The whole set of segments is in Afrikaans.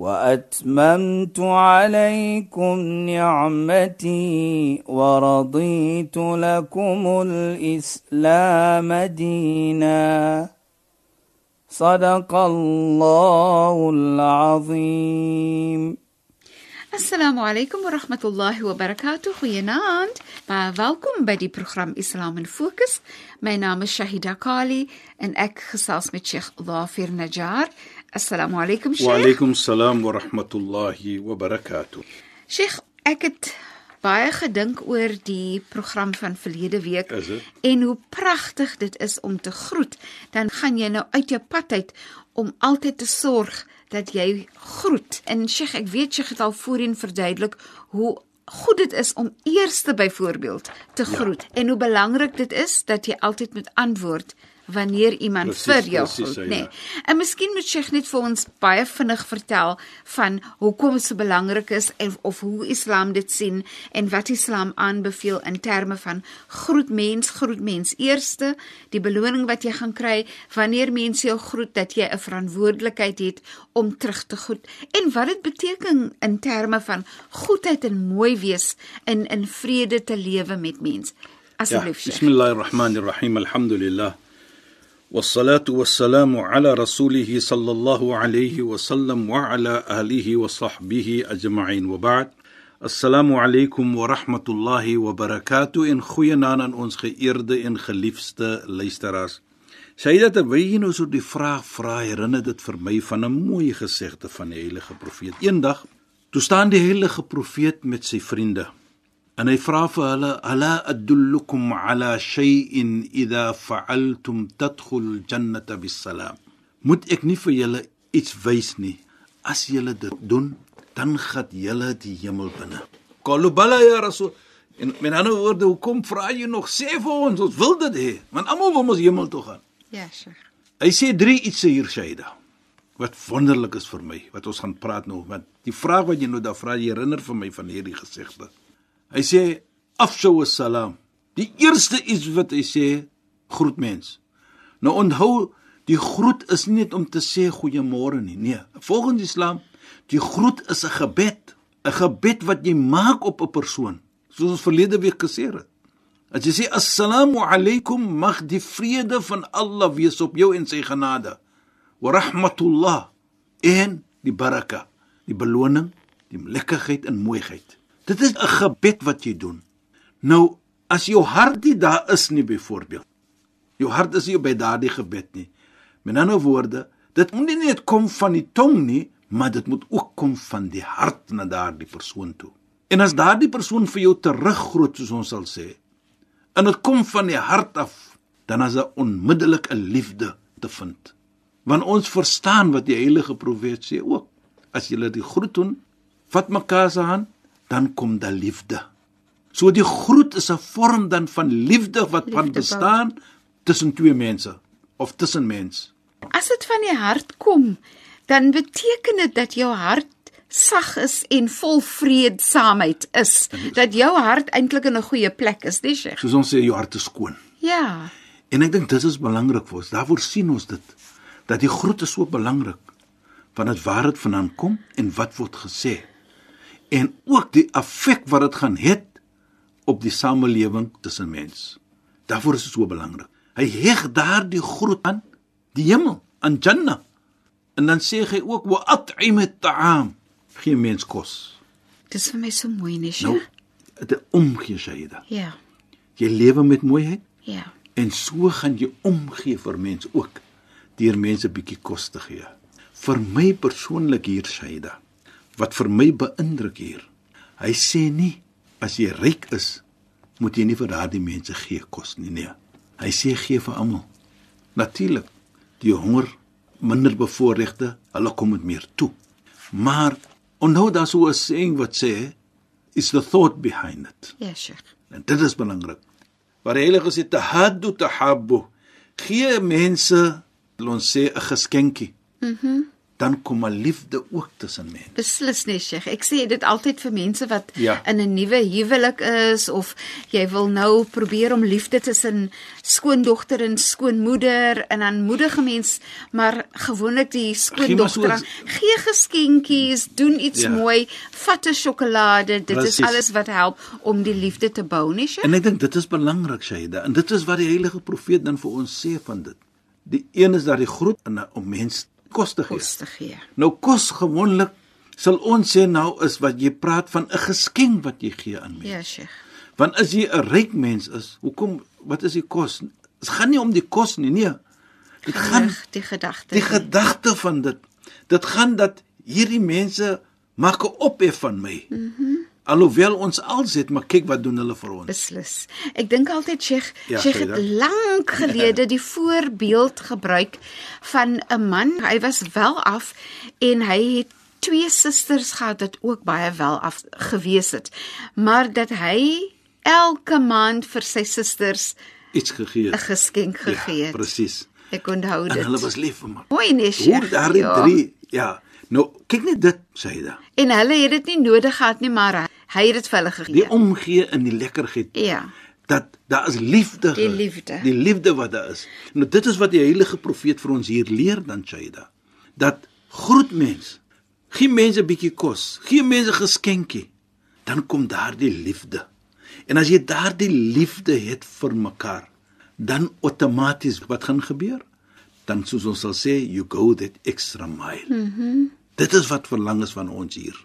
وأتممت عليكم نعمتي ورضيت لكم الإسلام دينا. صدق الله العظيم. السلام عليكم ورحمة الله وبركاته خيناند با والكم بدي برنامج إسلام الفوكس ماي نام الشهيدة كالي ان اك خصاص مت شيخ ظافر نجار Assalamu alaykum Sheikh. Wa alaykum salaam wa rahmatullahi wa barakatuh. Sheikh, ek het baie gedink oor die program van verlede week en hoe pragtig dit is om te groet. Dan gaan jy nou uit jou pad uit om altyd te sorg dat jy groet. En Sheikh, ek weet jy het al voorheen verduidelik hoe goed dit is om eerste byvoorbeeld te groet ja. en hoe belangrik dit is dat jy altyd moet antwoord wanneer iemand Precies, vir jou precies, groet, ja. nê. Nee. En miskien moet Sheikh net vir ons baie vinnig vertel van hoekom dit so belangrik is en of hoe Islam dit sien en wat Islam aanbeveel in terme van groet mens, groet mens eerste, die beloning wat jy gaan kry wanneer mense jou groet dat jy 'n verantwoordelikheid het om terug te groet en wat dit beteken in terme van goedheid en mooi wees in in vrede te lewe met mense. Ja, Asseblief Sheikh. bismillahir rahmanir rahim. Alhamdulillah. والصلاة والسلام على رسوله صلى الله عليه وسلم وعلى آله وصحبه أجمعين وبعد السلام عليكم ورحمة الله وبركاته إن goeienaand aan ons geëerde en geliefde luisteraars. Sayyida terwyl jy nou so die vraag vra, herinner dit vir my van 'n mooi gesegde van die heilige profeet. Eendag, toe staan die heilige profeet met sy vriende En hy vra vir hulle: "Ala adullukum ala shay'in idha fa'altum tadkhulul jannata bisalam." Moet ek nie vir julle iets wys nie? As julle dit doen, dan gaan julle die hemel binne. Qalu bala ya rasul. En met ander woorde, hoekom vra jy nog? Sê vir ons, ons wil dit hê, want almal wil mos hemel toe gaan. Ja, Sheikh. Hy sê drie iets hier Shaida. Wat wonderlik is vir my, wat ons gaan praat nou, want die vraag wat jy nou daar vra, jy herinner vir my van hierdie gesegde. Hy sê afshaw salam. Die eerste iets wat hy sê, groet mens. Nou onthou, die groet is nie net om te sê goeiemôre nie. Nee, volgens Islam, die groet is 'n gebed, 'n gebed wat jy maak op 'n persoon, soos ons verlede week gesê het. As jy sê assalamu alaykum, mag die vrede van Allah wees op jou en sy genade. Wa rahmatullah en die baraka, die beloning, die lekkerheid en mooiheid. Dit is 'n gebed wat jy doen. Nou, as jou hart nie daar is nie byvoorbeeld. Jou hart is nie by daardie gebed nie. Met ander woorde, dit moet nie net kom van die tong nie, maar dit moet ook kom van die hart na daardie persoon toe. En as daardie persoon vir jou teruggroet soos ons sal sê, en dit kom van die hart af, dan is daar onmiddellik 'n liefde te vind. Want ons verstaan wat die heilige profeet sê ook. As jy die groet doen, vat mekaar se hand, dan kom daar liefde. So die groet is 'n vorm dan van liefde wat Liefde van bestaan tussen twee mense of tussen mens. As dit van die hart kom, dan beteken dit dat jou hart sag is en vol vredesaamheid is. Dat jou hart eintlik in 'n goeie plek is, dis Sheikh. Soos ons sê jou hart is skoon. Ja. En ek dink dit is belangrik vir ons. Daarvoor sien ons dit dat die groet is so belangrik van dit waar dit vandaan kom en wat word gesê. En ook die effek wat dit gaan hê op die samelewing tussen mens. Daarvoor is dit so belangrik. Hy heg daardie groet aan die hemel, aan Jannah. En dan sê hy ook wa at'im at'am. Gee mens kos. Dis vir my so mooi, nee Nou, Sheikh. dit omgee Shaida. Ja. Jy lewe met mooiheid Ja. En so gaan jy omgee vir mense ook deur mense bietjie kos te gee. Vir my persoonlik hier Shaida, wat vir my beïndruk hier. Hy sê nie as jy ryk is, moet jy nie vir daardie mense gee kos nie, nee. Hy sê gee vir almal. Natuurlik, die honger, minder bevoorregte, hulle kom met meer toe. Maar onthou daar so 'n saying wat sê is the thought behind it. Ja, Sheikh. En dit is belangrik. waar die Heilige sê tahaddu tahabbu. Gee mense, ons sê 'n geskenkie. Mhm. Mm dan kom 'n liefde ook tussen mense. Beslis nie, Sheikh. Ek sê dit altyd vir mense wat Ja. in 'n nuwe huwelik is of jy wil nou probeer om liefde tussen skoondogter en skoonmoeder en dan moedige mens, maar gewoonlik die skoondogter dan gee geskenkies, doen iets Ja. mooi, vat 'n sjokolade. Dit Precies. is alles wat help om die liefde te bou, nie, Sheikh? En ek dink dit is belangrik, Shaida. En dit is wat die heilige profeet dan vir ons sê van dit. Die een is dat die groet uh, om mens kos te gee. Kos te gee. Nou kos gewoonlik sal ons sê nou is wat jy praat van 'n geskenk wat jy gee aan mense. Ja, Sheikh. Want as jy 'n ryk mens is, hoekom wat is die kos? Dit gaan nie om die kos nie, nee. Dit gaan Ag, die gedagte. die gedagte van dit. Dit gaan dat hierdie mense maak 'n ophef van my. Mhm. Mm Alhoewel ons als het, maar kyk wat doen hulle vir ons. Beslis. Ek dink altyd Sheikh, Ja, Sheikh het lank gelede die voorbeeld gebruik van 'n man. Hy was wel af en hy het twee susters gehad wat ook baie wel af gewees het. Maar dat hy elke maand vir sy susters Iets gegee. 'n geskenk gegee Ja, het. presies. Ek onthou En dit. hulle was lief vir my. mooi nee, Hoe Sheikh. daardie ja. drie, ja. Nou, kyk net dit, sê hy da. En hulle het dit nie nodig gehad nie, maar hy het dit vir hulle gegee. Die omgee in die lekkerheid. ja. dat daar is liefde. Die liefde. Die liefde wat daar is. Nou dit is wat die heilige profeet vir ons hier leer dan Shaida. Dat groet mens. Gee mense 'n bietjie kos. Gee mense geskenkie. Dan kom daardie liefde. En as jy daardie liefde het vir mekaar, dan outomaties wat gaan gebeur? Dan soos ons sal sê, you go that extra mile. Mhm. Mm dit is wat verlang is van ons hier.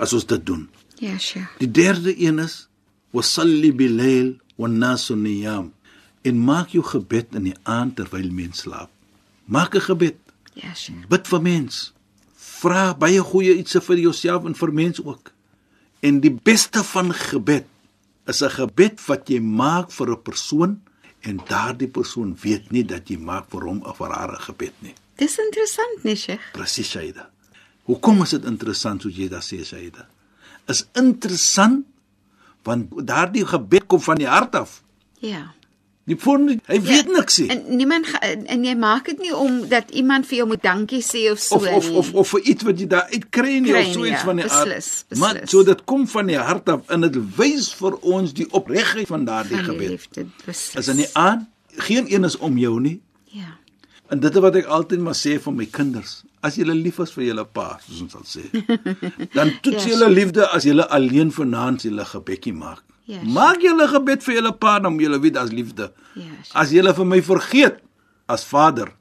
As ons dit doen. Ja, Sheikh. Die derde een is wasalli bilail wan nasu niyam. En maak jou gebed in die aand terwyl mens slaap. Maak 'n gebed. Ja, Sheikh. Bid vir mens. Vra baie goeie iets vir jouself en vir mens ook. En die beste van gebed is 'n gebed wat jy maak vir 'n persoon en daardie persoon weet nie dat jy maak vir hom of vir haar 'n gebed nie. Dis interessant, nee, Sheikh. Presies, Shaida. Hoekom is dit interessant soos jy dit sê, Shaida? Is interessant want daardie gebed kom van die hart af. Ja. Die persoon hy weet niks nie. En niemand en, en jy maak dit nie om dat iemand vir jou moet dankie sê of so Of of nie. of of vir iets wat jy daar uit kry nie Kry of nie, so iets ja. van die aard. Beslis, Maar beslis. so dit kom van die hart af en dit wys vir ons die opregtheid van daardie gebed. liefde, beslis. Is in die aan geen een is om jou nie. Ja. En dit is wat ek altyd maar sê vir my kinders. As jy lief is vir julle pa, soos ons sal sê, dan toets Ja, julle liefde as julle alleen vanaand julle gebedjie maak. Ja, maak julle gebed vir julle pa dan julle weet as liefde. Ja, sure. As julle vir my vergeet as vader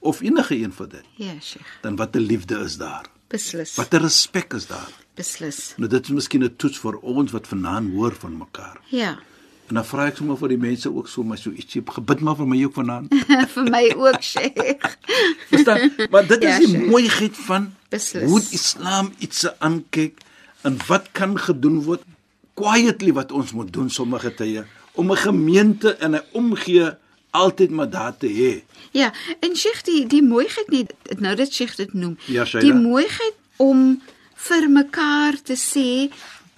of enige een van dit, Ja, Sheikh. dan wat 'n liefde is daar. Beslis. Wat 'n respek is daar. Beslis. Nou dit is miskien 'n toets vir ons wat vanaand hoor van mekaar. Ja. En dan vra ek sommer vir die mense ook so maar so ietsie gebid maar vir my ook vanaand. vir my ook, Sheikh. Verstaan? Maar dit is Ja, die Sheikh. mooiheid van Beslis. hoe Islam iets aankyk en wat kan gedoen word quietly wat ons moet doen sommige tye om 'n gemeente en 'n omgee altyd maar daar te hê. Ja, en Sheikh die die mooiheid net nou dat Sheikh dit noem. Ja, Shaida. die mooiheid om vir mekaar te sê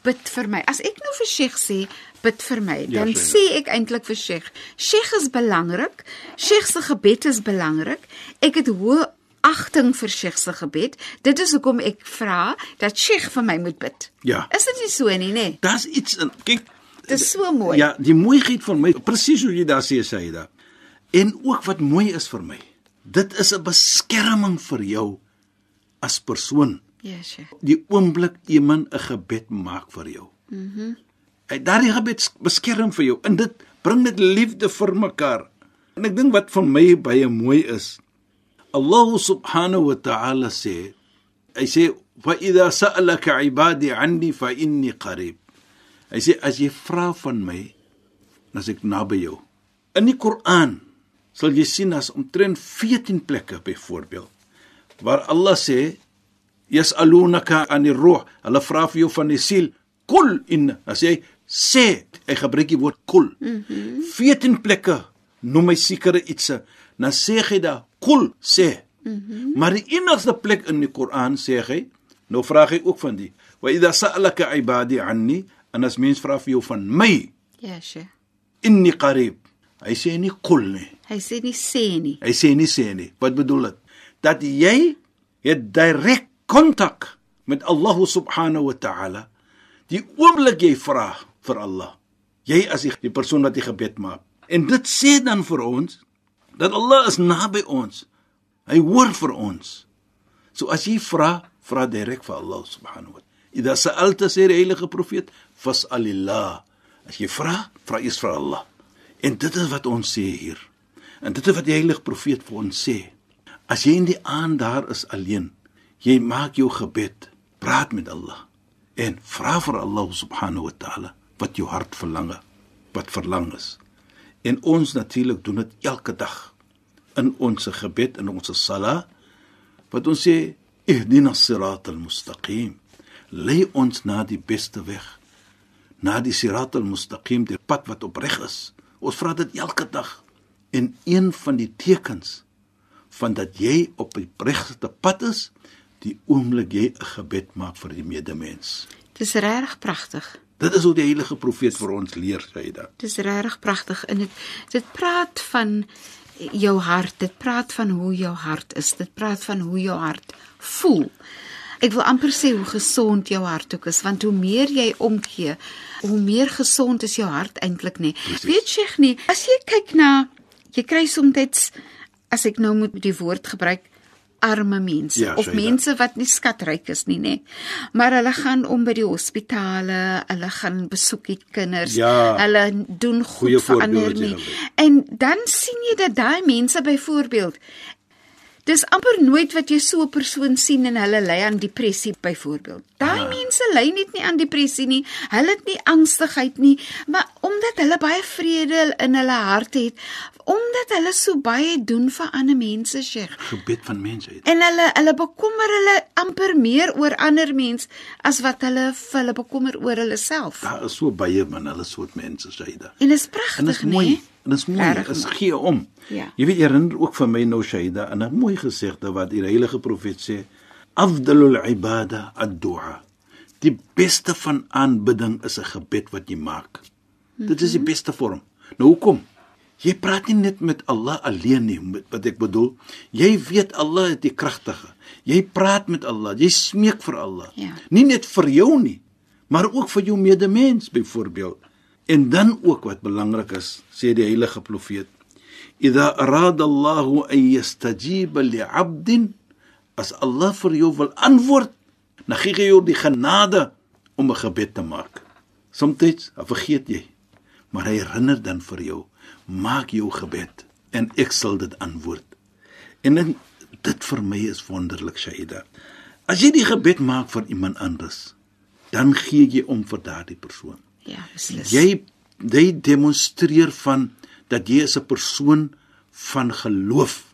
bid vir my. As ek nou vir Sheikh sê bid vir my, Ja, dan Shaida. sê ek eintlik vir Sheikh, Sheikh is belangrik. Sheikh se gebed is belangrik. Ek het hoë agting vir Sheikh se gebed. Dit is hoekom ek vra dat Sheikh vir my moet bid. Ja. Is dit nie so nie, nê? Daar's iets in kyk Dit is so mooi. Ja, die mooiheid van my, presies hoe jy daar sê Saida. En ook wat mooi is vir my. Dit is 'n beskerming vir jou as persoon. Ja, Sheikh. Die oomblik iemand 'n gebed maak vir jou. Mhm. Mm Daardie gebed beskerm vir jou en dit bring net liefde vir mekaar. En ek dink wat vir my baie mooi is, Allah subhanahu wa ta'ala sê, hy sê fa idha sa'alaka ibadi 'anni fa inni qarib. Hy sê as jy vra van my, dan is ek naby jou. In die Koran sal jy sien as omtrent 14 plekke byvoorbeeld waar Allah sê yasalunaka anir ruh, hulle vra vir jou van die siel, kul in, as jy sê, hy gebruik die woord kul. Mm -hmm. 14 plekke noem hy sekere ietsie, dan sê hy daar kul sê. Mm -hmm. Maar die enigste plek in die Koran sê hy, nou vra hy ook van die, wa idha sa'alaka ibadi anni, en as mens vra vir jou van my, Ja, Sheikh. inni qarib. Hy sê nie qul nie. Hy sê nie sê nie. Hy sê nie sê nie. Wat bedoel dit? Dat jy het direk kontak met Allah subhanahu wa ta'ala. Die oomblik jy vra vir Allah. Jy as die, die persoon wat die gebed maak. En dit sê dan vir ons dat Allah is naby ons. Hy hoor vir ons. So as jy vra, vra direk vir Allah subhanahu wa ta'ala. Ida sa'alta sê die heilige profeet, fas'alillah. As jy vra, vra eers vir Allah. En dit is wat ons sê hier. En dit is wat die heilige profeet vir ons sê. As jy in die aand daar is alleen, jy maak jou gebed, praat met Allah en vra vir Allah subhanahu wa ta'ala wat jou hart verlang, wat verlang is. En ons natuurlik doen dit elke dag in ons gebed en ons sala wat ons sê ihdina siratal mustaqim lei ons na die beste weg na die siratal mustaqim die pad wat opreg is ons vra dit elke dag en een van die tekens van dat jy op die regte pad is die oomblik jy 'n gebed maak vir die medemens Dis regtig pragtig. Dit is hoe die heilige profeet vir ons leer dit Dis regtig pragtig en dit dit praat van jou hart. Dit praat van hoe jou hart is. Dit praat van hoe jou hart voel. Ek wil amper sê hoe gesond jou hart ook is want hoe meer jy omgee, hoe meer gesond is jou hart eintlik nê. Weet jy nie, as jy kyk na jy kry soms as ek nou moet die woord gebruik arme mense Ja, of sê jy mense wat nie skatryk is nie nê. Maar hulle gaan om by die hospitale, hulle gaan besoek die kinders. Ja. Hulle doen goed Goeie vir ander nie. gebruik. En dan sien jy dat daai mense byvoorbeeld Dis amper nooit wat jy so 'n persoon sien en hulle ly aan depressie byvoorbeeld. Daai Ah. mense ly net nie aan depressie nie. Hulle het nie angstigheid nie, maar omdat hulle baie vrede in hulle hart het, omdat hulle so baie doen vir ander mense, Sheikh. gebed van mensheid En hulle hulle bekommer hulle amper meer oor ander mense as wat hulle vir hulle bekommer oor hulle self. daar is so baie man hulle soort mense dit En dit pragtig, is nee. mooi en dit is mooi Regtig dit is mooi. gee om. Ja. jy weet herinner ook vir my nou Shaida en 'n mooi gesegde wat die heilige profeet sê afdalul ibada ad-du'a. Die beste van aanbidding is 'n gebed wat jy maak. Dit is die beste vorm. Nou hoekom? Jy praat nie net met Allah alleen nie met wat ek bedoel. Jy weet Allah is die kragtige. Jy praat met Allah jy smeek vir Allah. Ja. nie net vir jou nie maar ook vir jou medemens byvoorbeeld en dan ook wat belangrik is sê die heilige profeet idha arada Allah an yastajiba li'abdin as Allah vir jou wil antwoord dan gee hy jou die genade om 'n gebed te maak. Soms vergeet jy maar hy herinner dan vir jou maak jou gebed en ek sal dit antwoord. En dan, dit vir my is wonderlik Shaida. As jy die gebed maak vir iemand anders dan gee jy om vir daardie persoon Ja, beslis. jy jy demonstreer van dat jy is 'n persoon van geloof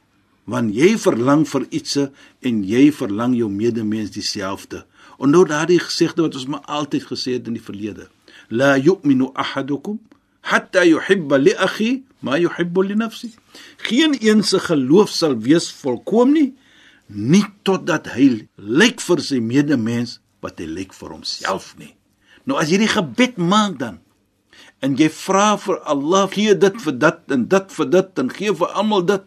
want jy verlang vir iets en jy verlang jou medemens dieselfde onthou daardie gesegde wat ons maar altyd gesê het in die verlede. La yu'minu ahadukum hatta yuhibba li akhi ma yuhibbu li nafsi. Geen een se geloof sal wees volkom nie nie totdat hy lyk vir sy medemens wat hy lyk vir homself nie nou as jy die gebed maak dan en jy vra vir Allah gee dit vir dit en dit vir dit en gee vir almal dit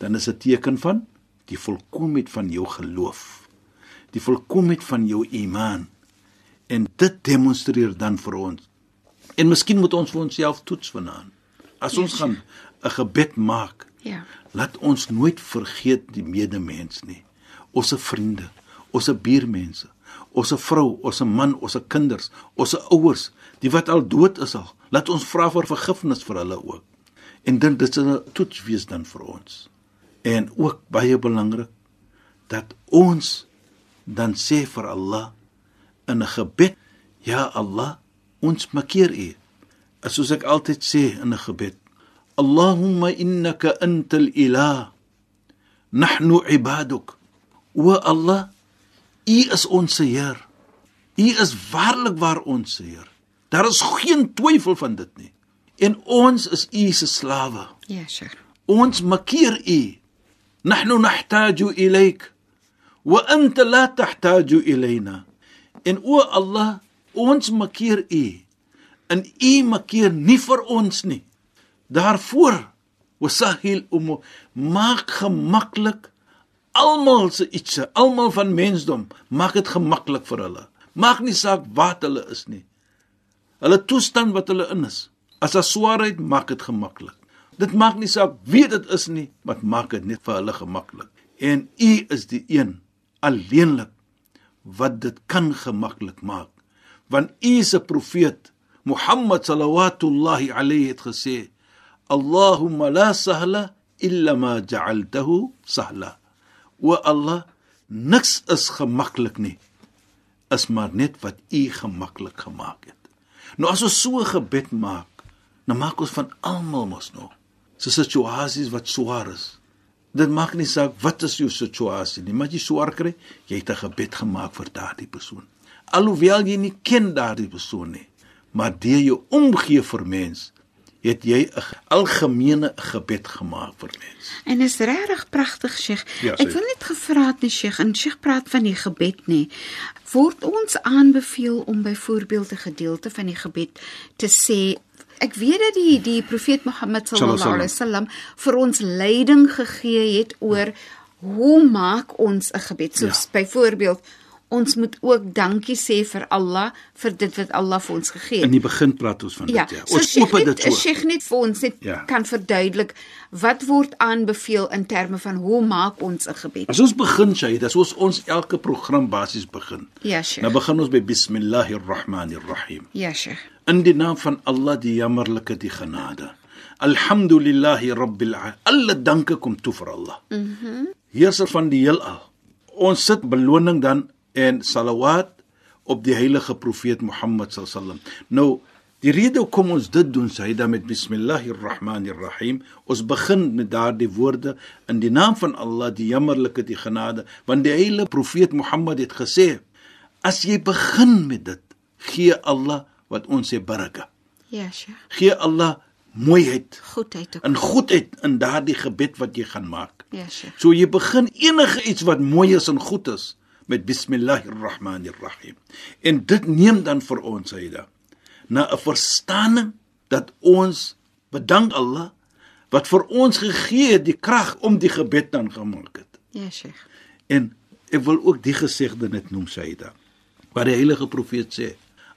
dan is 'n teken van die volkomheid van jou geloof die volkomheid van jou iman en dit demonstreer dan vir ons en miskien moet ons vir onsself toets vanaand as ons Yes. gaan 'n gebed maak Ja. laat ons nooit vergeet die medemens nie ons vriende ons buurmense ons vrou ons man ons kinders ons ouers die wat al dood is al laat ons vra vir vergifnis vir hulle ook. En dan dit sal 'n toets wees dan vir ons. En ook baie belangrik dat ons dan sê vir Allah in 'n gebed ja Allah ons makkeer u. As soos ek altyd sê in 'n gebed Allahumma innaka antal ilah nahnu ibaduk. Wa Allah u is ons Heer. U is waarlik waar ons Heer. Daar is geen twyfel van dit nie. En ons is u se slawe. Ja, Sheikh. ons makkeer u. Nahnu nahtaju ilayk wa anta la tahtaju ilayna. En o Allah ons makkeer u. En u makkeer nie vir ons nie. Daarvoor wasahil um maak gemaklik almal se iets, almal van mensdom, maak dit gemaklik vir hulle. Maak nie saak wat hulle is nie. Hulle toestand wat hulle in is. As daar swaarheid, maak dit gemaklik. Dit maak nie saak wie dit is nie, maar maak dit net vir hulle gemaklik. En U is die een alleenlik wat dit kan gemaklik maak. Want U is 'n profeet. Mohammed sallallahu alayhi het gesê: "Allahumma la sahla illa ma ja'altahu sahla." O Allah, niks is gemaklik nie. Is maar net wat U gemaklik gemaak het. Nou as ons so 'n gebed maak, dan maak ons van almal mos nou so situasies wat swaar is. Dit maak nie saak wat is jou situasie nie, maar jy swaar kry, jy het 'n gebed gemaak vir daardie persoon. Alhoewel jy nie ken daardie persoon nie, maar deur jou omgee vir mens, het jy 'n algemene gebed gemaak vir mens. En is regtig pragtig, Sheikh. Ja, Ek wil net gevra het, nie, Sheikh, en Sheikh praat van die gebed nie. Word ons aanbeveel om byvoorbeeld 'n gedeelte van die gebed te sê Ek weet dat die die profeet Mohammed sallallahu alaihi wasallam vir ons leiding gegee het oor hoe maak ons 'n gebed? So Ja. byvoorbeeld ons moet ook dankie sê vir Allah vir dit wat Allah vir ons gegee In het. die begin praat ons van Ja, dit ja. so Ons Sheikh open dit so. Sheikh net vir ons net Ja. kan verduidelik wat word aanbeveel in terme van hoe maak ons 'n gebed? As ons begin sê, dis ons ons elke program basies begin. Ja, Sheikh. Nou begin ons by bismillahir rahmanir rahim. Ja, Sheikh. In die naam van Allah die jammerlike die genade. Alhamdulillahi rabbil alamin. Alle danke kom toe vir Allah. Mhm. Mm Heerser van die heelal. Ons sit beloning dan en salawat op die heilige profeet Mohammed sallam. Nou die rede hoekom ons dit doen, sê dan met bismillahir rahmanir rahim. Ons begin met daardie woorde in die naam van Allah die jammerlike die genade, want die heilige profeet Mohammed het gesê as jy begin met dit, gee Allah wat ons sê baraka. Ja, Sheikh. Gee Allah mooiheid Goedheid ook. en goedheid in daardie gebed wat jy gaan maak. Ja, Sheikh. So jy begin enige iets wat mooi is en goed is met bismillahir rahmanir rahim. En dit neem dan vir ons Saida na 'n verstaaning dat ons bedank Allah wat vir ons gegee het die krag om die gebed dan gemaak het. Ja, Sheikh. En ek wil ook die gesegde net noem Saida. Waar die heilige profeet sê: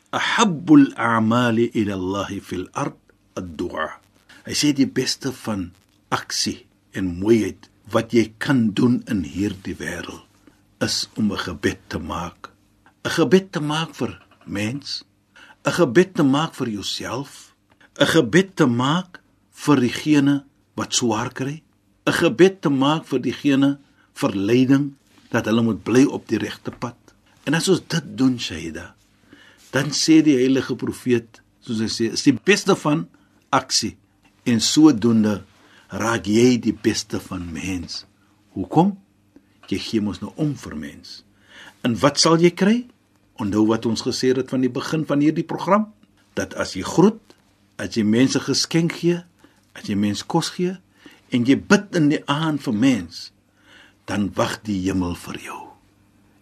"Ahabbul a'mali ila Allah fil ard ad-du'a." Hy sê die beste van aksie en mooiheid wat jy kan doen in hierdie wêreld is om 'n gebed te maak. 'n Gebed te maak vir mens, 'n gebed te maak vir jouself, 'n gebed te maak vir diegene wat swaar kry, 'n gebed te maak vir diegene verleiding dat hulle moet bly op die regte pad. En as ons dit doen, Shaida, dan sê die heilige profeet, soos hy sê, is die beste van aksie en sodoende raak jy die beste van mens. Hoekom? Jy gee mos nou om vir mens. En wat sal jy kry? Onthou wat ons gesê het van die begin van hierdie program, dat as jy groet, as jy mense geskenk gee, as jy mens kos gee en jy bid in die aand vir mens, dan wag die hemel vir jou.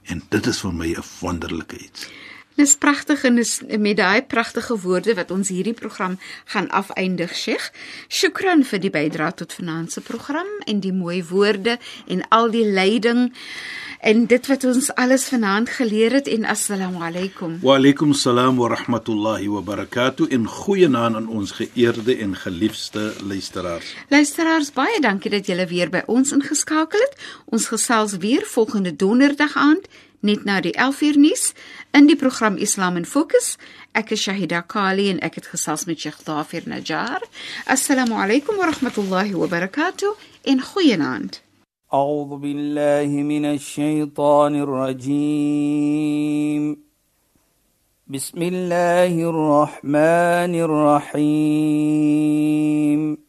En dit is vir my 'n wonderlike iets. Dis pragtig en dis met daai pragtige woorde wat ons hierdie program gaan afeindig, Sheikh. Shukran vir die bydrae tot vanaand se program en die mooi woorde en al die leiding en dit wat ons alles vanaand geleer het en assalamu alaykum. Wa alaykum salaam wa rahmatullahi wa barakatuh in goeienaand aan ons geëerde en geliefde luisteraars. Luisteraars, baie dankie dat julle weer by ons ingeskakel het. Ons gesels weer volgende donderdag aand net na die 11uur nuus عندي بروخرام إسلام فوكس أك شاهدة قالين أك خصاص من شيخ ظافر نجار السلام عليكم ورحمة الله وبركاته إن خويناند أعوذ بالله من الشيطان الرجيم بسم الله الرحمن الرحيم